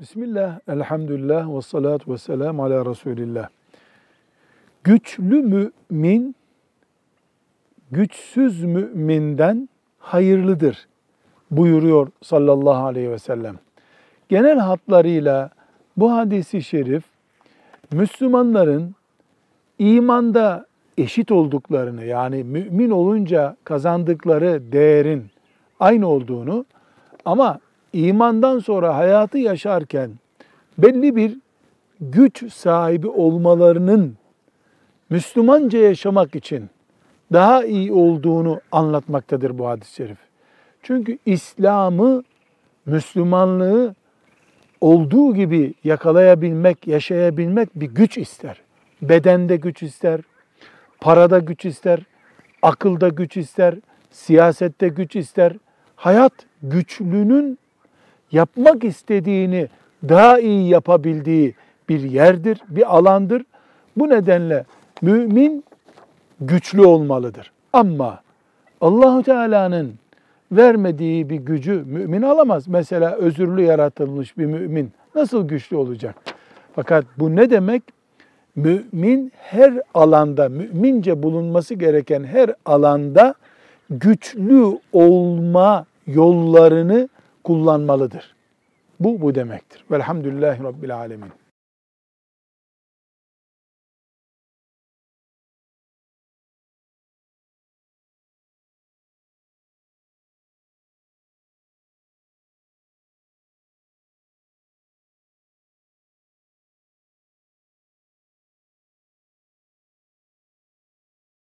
Bismillah, elhamdülillah ve salatu ve selam ala Resulillah. Güçlü mümin, güçsüz müminden hayırlıdır buyuruyor sallallahu aleyhi ve sellem. Genel hatlarıyla bu hadisi şerif, Müslümanların imanda eşit olduklarını yani mümin olunca kazandıkları değerin aynı olduğunu ama imandan sonra hayatı yaşarken belli bir güç sahibi olmalarının Müslümanca yaşamak için daha iyi olduğunu anlatmaktadır bu hadis-i şerif. Çünkü İslam'ı, Müslümanlığı olduğu gibi yakalayabilmek, yaşayabilmek bir güç ister. Bedende güç ister, parada güç ister, akılda güç ister, siyasette güç ister. Hayat güçlünün yapmak istediğini daha iyi yapabildiği bir yerdir, bir alandır. Bu nedenle mümin güçlü olmalıdır. Ama Allahu Teala'nın vermediği bir gücü mümin alamaz. Mesela özürlü yaratılmış bir mümin nasıl güçlü olacak? Fakat bu ne demek? Mümin her alanda, mümince bulunması gereken her alanda güçlü olma yollarını kullanmalıdır. Bu bu demektir. Velhamdülillahi Rabbil Alemin.